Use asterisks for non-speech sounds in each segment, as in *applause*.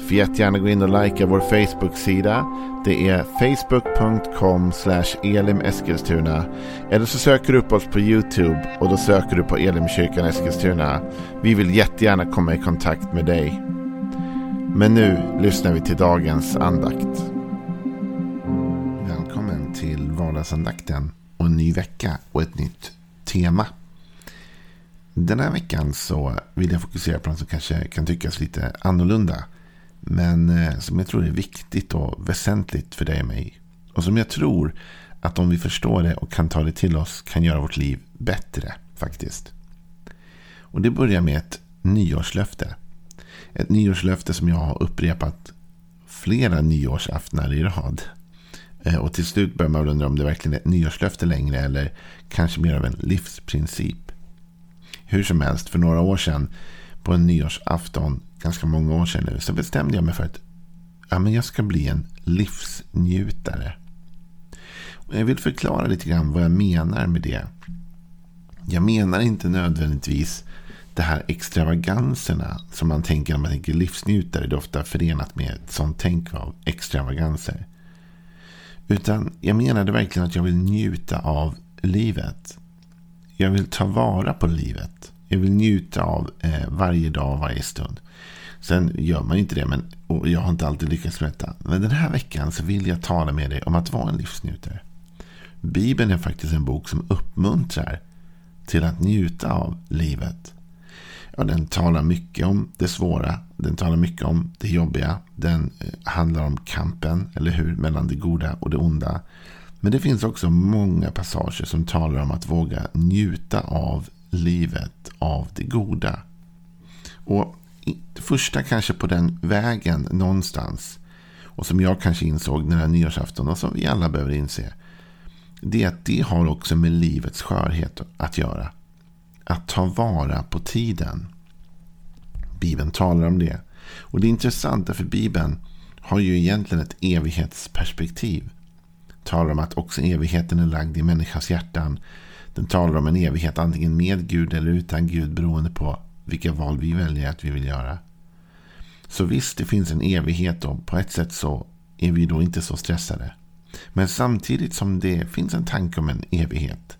Får jättegärna gå in och likea vår Facebook-sida. Det är facebook.com elimeskilstuna. Eller så söker du upp oss på YouTube och då söker du på Elimkyrkan Eskilstuna. Vi vill jättegärna komma i kontakt med dig. Men nu lyssnar vi till dagens andakt. Välkommen till vardagsandakten och en ny vecka och ett nytt tema. Den här veckan så vill jag fokusera på något som kanske kan tyckas lite annorlunda. Men eh, som jag tror är viktigt och väsentligt för dig och mig. Och som jag tror att om vi förstår det och kan ta det till oss kan göra vårt liv bättre faktiskt. Och det börjar med ett nyårslöfte. Ett nyårslöfte som jag har upprepat flera nyårsaftnar i rad. Eh, och till slut börjar man undra om det verkligen är ett nyårslöfte längre eller kanske mer av en livsprincip. Hur som helst, för några år sedan på en nyårsafton ganska många år sedan nu så bestämde jag mig för att ja, men jag ska bli en livsnjutare. Och jag vill förklara lite grann vad jag menar med det. Jag menar inte nödvändigtvis de här extravaganserna som man tänker när man tänker livsnjutare. Det är ofta förenat med ett sånt tänk av extravaganser. Utan jag menade verkligen att jag vill njuta av livet. Jag vill ta vara på livet. Jag vill njuta av eh, varje dag, varje stund. Sen gör man ju inte det, men, och jag har inte alltid lyckats med detta. Men den här veckan så vill jag tala med dig om att vara en livsnjutare. Bibeln är faktiskt en bok som uppmuntrar till att njuta av livet. Ja, den talar mycket om det svåra. Den talar mycket om det jobbiga. Den eh, handlar om kampen, eller hur, mellan det goda och det onda. Men det finns också många passager som talar om att våga njuta av livet, av det goda. Och det första kanske på den vägen någonstans. Och som jag kanske insåg den här nyårsafton och som vi alla behöver inse. Det är att det har också med livets skörhet att göra. Att ta vara på tiden. Bibeln talar om det. Och det intressanta för Bibeln har ju egentligen ett evighetsperspektiv. Talar om att också evigheten är lagd i människans hjärtan. Den talar om en evighet antingen med Gud eller utan Gud beroende på vilka val vi väljer att vi vill göra. Så visst, det finns en evighet och på ett sätt så är vi då inte så stressade. Men samtidigt som det finns en tanke om en evighet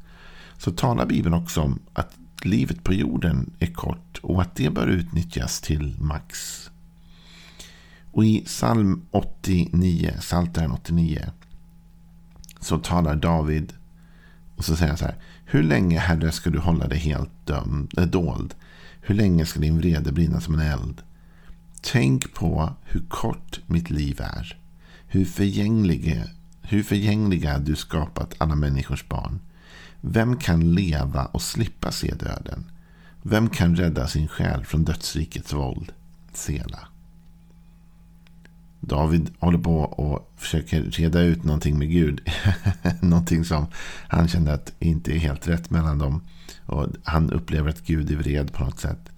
så talar Bibeln också om att livet på jorden är kort och att det bör utnyttjas till max. Och i psalm 89, Psaltaren 89, så talar David och så säger han så här. Hur länge, Herre, ska du hålla dig helt dömd, äh, eh, dold? Hur länge ska din vrede brinna som en eld? Tänk på hur kort mitt liv är. Hur förgängliga, hur förgängliga du skapat alla människors barn. Vem kan leva och slippa se döden? Vem kan rädda sin själ från dödsrikets våld? Sela. David håller på och försöker reda ut någonting med Gud. *laughs* någonting som han kände att inte är helt rätt mellan dem. Och han upplever att Gud är vred på något sätt.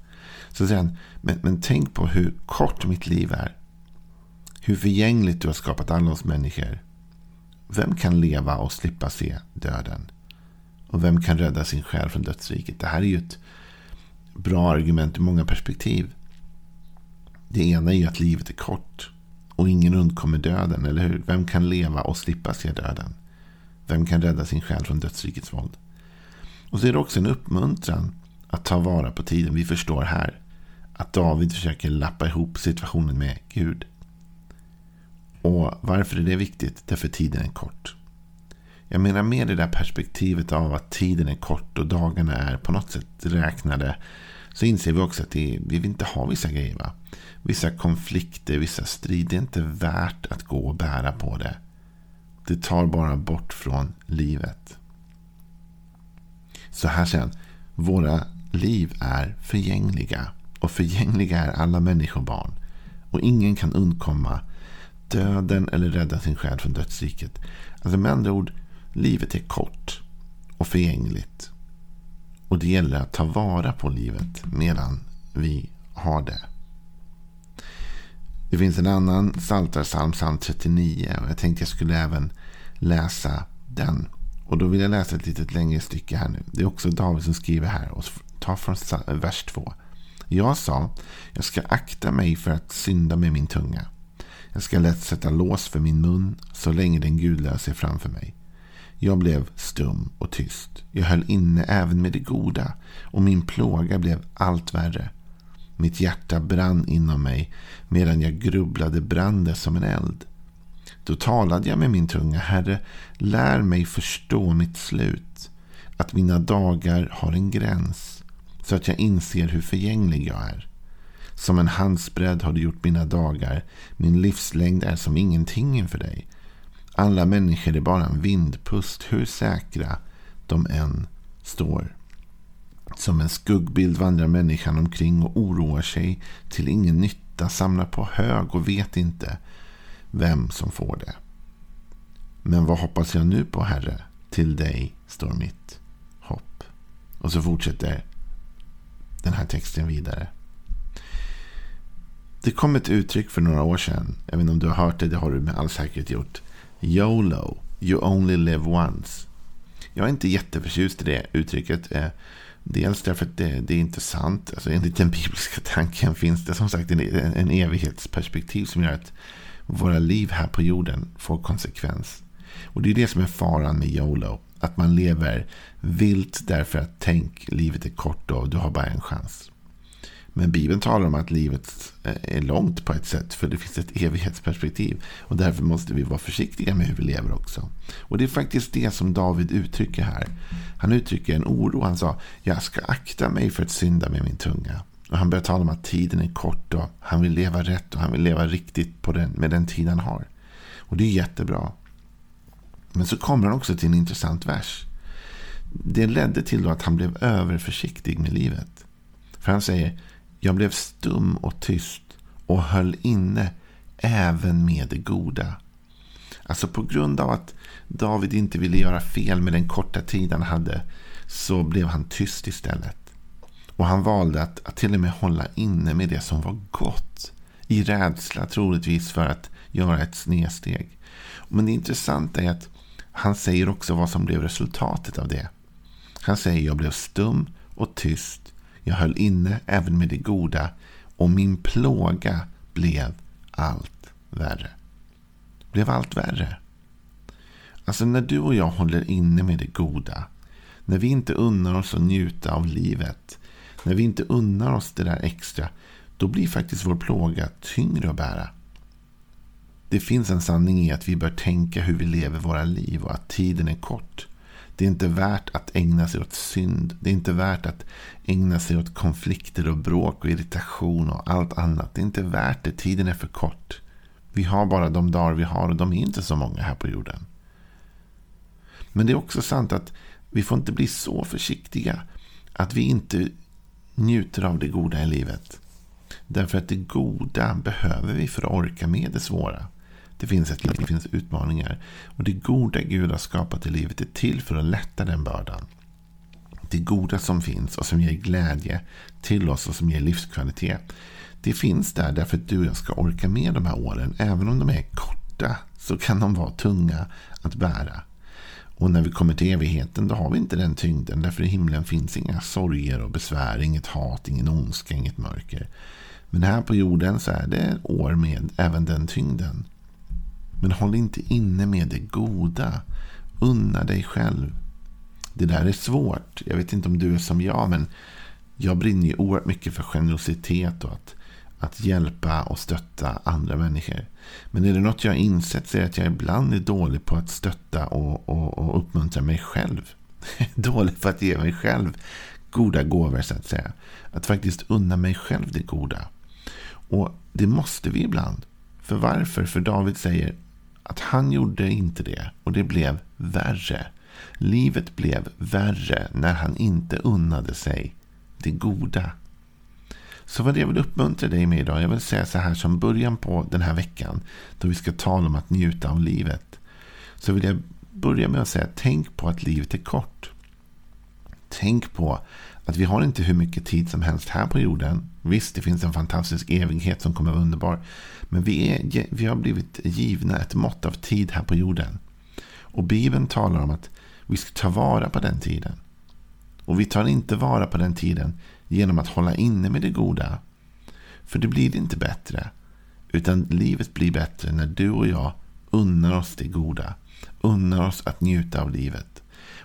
Så säger han, men, men tänk på hur kort mitt liv är. Hur förgängligt du har skapat alla oss människor. Vem kan leva och slippa se döden? Och vem kan rädda sin själ från dödsriket? Det här är ju ett bra argument ur många perspektiv. Det ena är ju att livet är kort. Och ingen undkommer döden, eller hur? Vem kan leva och slippa se döden? Vem kan rädda sin själ från dödsrikets våld? Och så är det också en uppmuntran att ta vara på tiden. Vi förstår här att David försöker lappa ihop situationen med Gud. Och varför är det viktigt? Därför tiden är kort. Jag menar med det där perspektivet av att tiden är kort och dagarna är på något sätt räknade. Så inser vi också att det vi vill inte ha vissa grejer. Va? Vissa konflikter, vissa strider. Det är inte värt att gå och bära på det. Det tar bara bort från livet. Så här sen. Våra liv är förgängliga. Och förgängliga är alla människobarn. Och ingen kan undkomma döden eller rädda sin själ från dödsriket. Alltså med andra ord, livet är kort och förgängligt. Och det gäller att ta vara på livet medan vi har det. Det finns en annan psaltarpsalm, psalm 39. Och jag tänkte jag skulle även läsa den. Och då vill jag läsa ett litet längre stycke här nu. Det är också David som skriver här. Och ta från vers 2. Jag sa, jag ska akta mig för att synda med min tunga. Jag ska lätt sätta lås för min mun så länge den gudlöse är framför mig. Jag blev stum och tyst. Jag höll inne även med det goda och min plåga blev allt värre. Mitt hjärta brann inom mig medan jag grubblade brande som en eld. Då talade jag med min tunga. Herre, lär mig förstå mitt slut. Att mina dagar har en gräns. Så att jag inser hur förgänglig jag är. Som en handsbredd har du gjort mina dagar. Min livslängd är som ingenting inför dig. Alla människor är bara en vindpust, hur säkra de än står. Som en skuggbild vandrar människan omkring och oroar sig till ingen nytta, samlar på hög och vet inte vem som får det. Men vad hoppas jag nu på, Herre? Till dig står mitt hopp. Och så fortsätter den här texten vidare. Det kom ett uttryck för några år sedan. Jag vet inte om du har hört det, det har du med all säkerhet gjort. YOLO, you only live once. Jag är inte jätteförtjust i det uttrycket. Eh, Dels därför att det, det är intressant. sant. Alltså enligt den bibliska *laughs* tanken finns det som sagt en, en evighetsperspektiv som gör att våra liv här på jorden får konsekvens. Och det är det som är faran med YOLO. Att man lever vilt därför att tänk, livet är kort och du har bara en chans. Men Bibeln talar om att livet är långt på ett sätt. För det finns ett evighetsperspektiv. Och därför måste vi vara försiktiga med hur vi lever också. Och det är faktiskt det som David uttrycker här. Han uttrycker en oro. Han sa, jag ska akta mig för att synda med min tunga. Och han börjar tala om att tiden är kort och han vill leva rätt och han vill leva riktigt på den, med den tid han har. Och det är jättebra. Men så kommer han också till en intressant vers. Det ledde till att han blev överförsiktig med livet. För han säger, jag blev stum och tyst och höll inne även med det goda. Alltså på grund av att David inte ville göra fel med den korta tid han hade så blev han tyst istället. Och han valde att, att till och med hålla inne med det som var gott. I rädsla troligtvis för att göra ett snedsteg. Men det intressanta är att han säger också vad som blev resultatet av det. Han säger jag blev stum och tyst. Jag höll inne även med det goda och min plåga blev allt värre. Blev allt värre. Alltså när du och jag håller inne med det goda. När vi inte unnar oss att njuta av livet. När vi inte unnar oss det där extra. Då blir faktiskt vår plåga tyngre att bära. Det finns en sanning i att vi bör tänka hur vi lever våra liv och att tiden är kort. Det är inte värt att ägna sig åt synd. Det är inte värt att ägna sig åt konflikter och bråk och irritation och allt annat. Det är inte värt det. Tiden är för kort. Vi har bara de dagar vi har och de är inte så många här på jorden. Men det är också sant att vi får inte bli så försiktiga att vi inte njuter av det goda i livet. Därför att det goda behöver vi för att orka med det svåra. Det finns ett liv, det finns utmaningar. Och det goda Gud har skapat i livet är till för att lätta den bördan. Det goda som finns och som ger glädje till oss och som ger livskvalitet. Det finns där därför att du och jag ska orka med de här åren. Även om de är korta så kan de vara tunga att bära. Och när vi kommer till evigheten då har vi inte den tyngden. Därför i himlen finns inga sorger och besvär, inget hat, ingen ondska, inget mörker. Men här på jorden så är det år med även den tyngden. Men håll inte inne med det goda. Unna dig själv. Det där är svårt. Jag vet inte om du är som jag, men jag brinner ju oerhört mycket för generositet och att, att hjälpa och stötta andra människor. Men är det något jag har insett så är det att jag ibland är dålig på att stötta och, och, och uppmuntra mig själv. *laughs* dålig på att ge mig själv goda gåvor så att säga. Att faktiskt unna mig själv det goda. Och det måste vi ibland. För varför? För David säger att han gjorde inte det och det blev värre. Livet blev värre när han inte unnade sig det goda. Så vad jag vill uppmuntra dig med idag, jag vill säga så här som början på den här veckan, då vi ska tala om att njuta av livet. Så vill jag börja med att säga, tänk på att livet är kort. Tänk på att vi har inte hur mycket tid som helst här på jorden. Visst, det finns en fantastisk evighet som kommer att vara underbar. Men vi, är, vi har blivit givna ett mått av tid här på jorden. Och Bibeln talar om att vi ska ta vara på den tiden. Och vi tar inte vara på den tiden genom att hålla inne med det goda. För det blir inte bättre. Utan livet blir bättre när du och jag unnar oss det goda. Unnar oss att njuta av livet.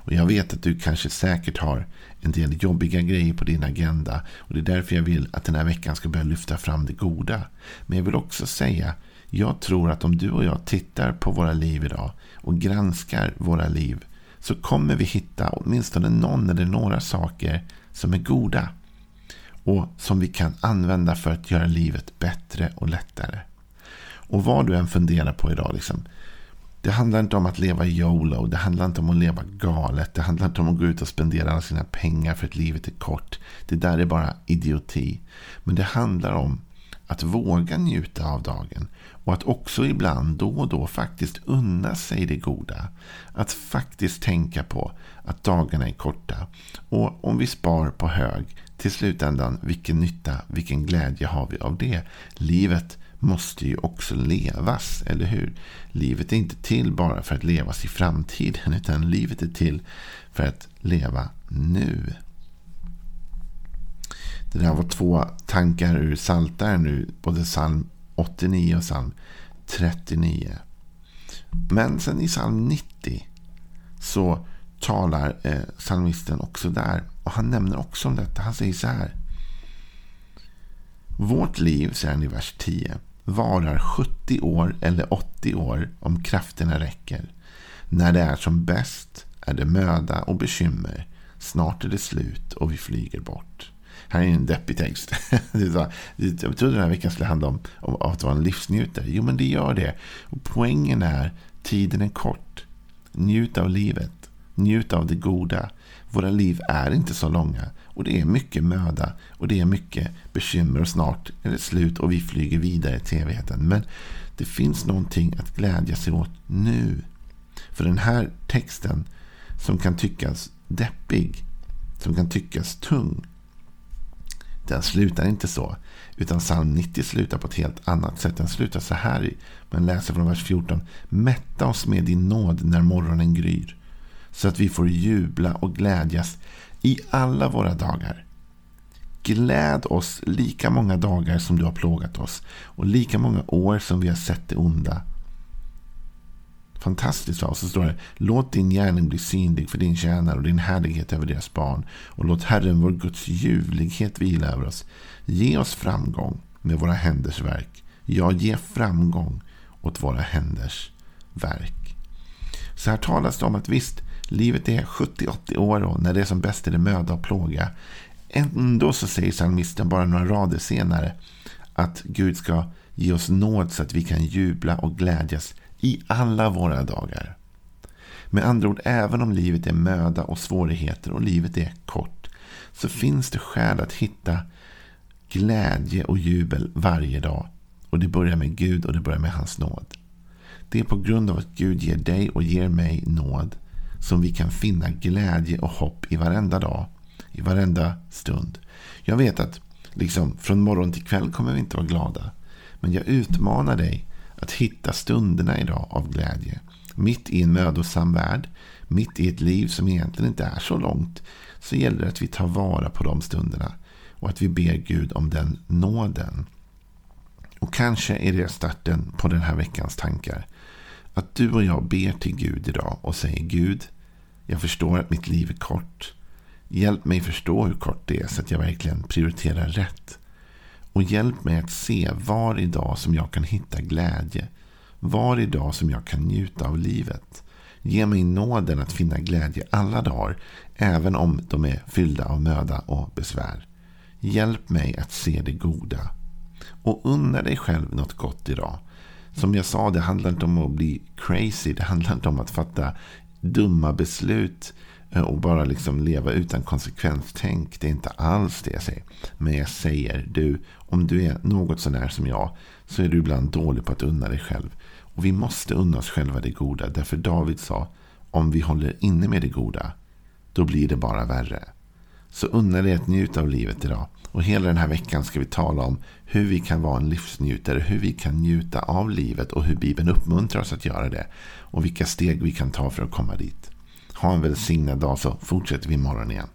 Och jag vet att du kanske säkert har en del jobbiga grejer på din agenda. Och det är därför jag vill att den här veckan ska börja lyfta fram det goda. Men jag vill också säga, jag tror att om du och jag tittar på våra liv idag och granskar våra liv så kommer vi hitta åtminstone någon eller några saker som är goda. Och som vi kan använda för att göra livet bättre och lättare. Och vad du än funderar på idag. Liksom, det handlar inte om att leva YOLO. Det handlar inte om att leva galet. Det handlar inte om att gå ut och spendera alla sina pengar för att livet är kort. Det där är bara idioti. Men det handlar om att våga njuta av dagen. Och att också ibland då och då faktiskt unna sig det goda. Att faktiskt tänka på att dagarna är korta. Och om vi spar på hög, till slutändan, vilken nytta, vilken glädje har vi av det? Livet måste ju också levas, eller hur? Livet är inte till bara för att levas i framtiden, utan livet är till för att leva nu. Det där var två tankar ur Psaltaren nu, både psalm 89 och psalm 39. Men sen i psalm 90 så talar eh, psalmisten också där. Och han nämner också om detta. Han säger så här. Vårt liv, säger han i vers 10, varar 70 år eller 80 år om krafterna räcker. När det är som bäst är det möda och bekymmer. Snart är det slut och vi flyger bort. Här är en deppig text. *laughs* Jag trodde den här veckan skulle handla om, om att vara en livsnjutare. Jo, men det gör det. Och poängen är, tiden är kort. Njut av livet. Njut av det goda. Våra liv är inte så långa. Och det är mycket möda. Och det är mycket bekymmer. Och snart är det slut och vi flyger vidare till evigheten. Men det finns någonting att glädja sig åt nu. För den här texten som kan tyckas deppig. Som kan tyckas tung den slutar inte så. Utan psalm 90 slutar på ett helt annat sätt. Den slutar så här. Man läser från vers 14. Mätta oss med din nåd när morgonen gryr. Så att vi får jubla och glädjas i alla våra dagar. Gläd oss lika många dagar som du har plågat oss och lika många år som vi har sett det onda. Fantastiskt. va? Och så står det. Låt din gärning bli synlig för din tjänare och din härlighet över deras barn. Och låt Herren vår Guds ljuvlighet vila över oss. Ge oss framgång med våra händers verk. Ja, ge framgång åt våra händers verk. Så här talas det om att visst, livet är 70-80 år och när det är som bäst är det möda och plåga. Ändå så säger psalmisten bara några rader senare att Gud ska ge oss nåd så att vi kan jubla och glädjas i alla våra dagar. Med andra ord, även om livet är möda och svårigheter och livet är kort, så finns det skäl att hitta glädje och jubel varje dag. Och det börjar med Gud och det börjar med hans nåd. Det är på grund av att Gud ger dig och ger mig nåd som vi kan finna glädje och hopp i varenda dag, i varenda stund. Jag vet att liksom, från morgon till kväll kommer vi inte vara glada. Men jag utmanar dig att hitta stunderna idag av glädje. Mitt i en mödosam värld, mitt i ett liv som egentligen inte är så långt, så gäller det att vi tar vara på de stunderna och att vi ber Gud om den nåden. Och kanske är det starten på den här veckans tankar. Att du och jag ber till Gud idag och säger Gud, jag förstår att mitt liv är kort. Hjälp mig förstå hur kort det är så att jag verkligen prioriterar rätt. Och hjälp mig att se var idag som jag kan hitta glädje. Var idag som jag kan njuta av livet. Ge mig nåden att finna glädje alla dagar, även om de är fyllda av möda och besvär. Hjälp mig att se det goda. Och unna dig själv något gott idag. Som jag sa, det handlar inte om att bli crazy. Det handlar inte om att fatta dumma beslut eh, och bara liksom leva utan konsekvenstänk. Det är inte alls det jag säger. Men jag säger, du, om du är något sånär som jag, så är du ibland dålig på att unna dig själv. Och vi måste unna oss själva det goda. Därför David sa, om vi håller inne med det goda, då blir det bara värre. Så unna dig att njuta av livet idag. Och hela den här veckan ska vi tala om hur vi kan vara en livsnjutare, hur vi kan njuta av livet och hur Bibeln uppmuntrar oss att göra det. Och vilka steg vi kan ta för att komma dit. Ha en välsignad dag så fortsätter vi imorgon igen.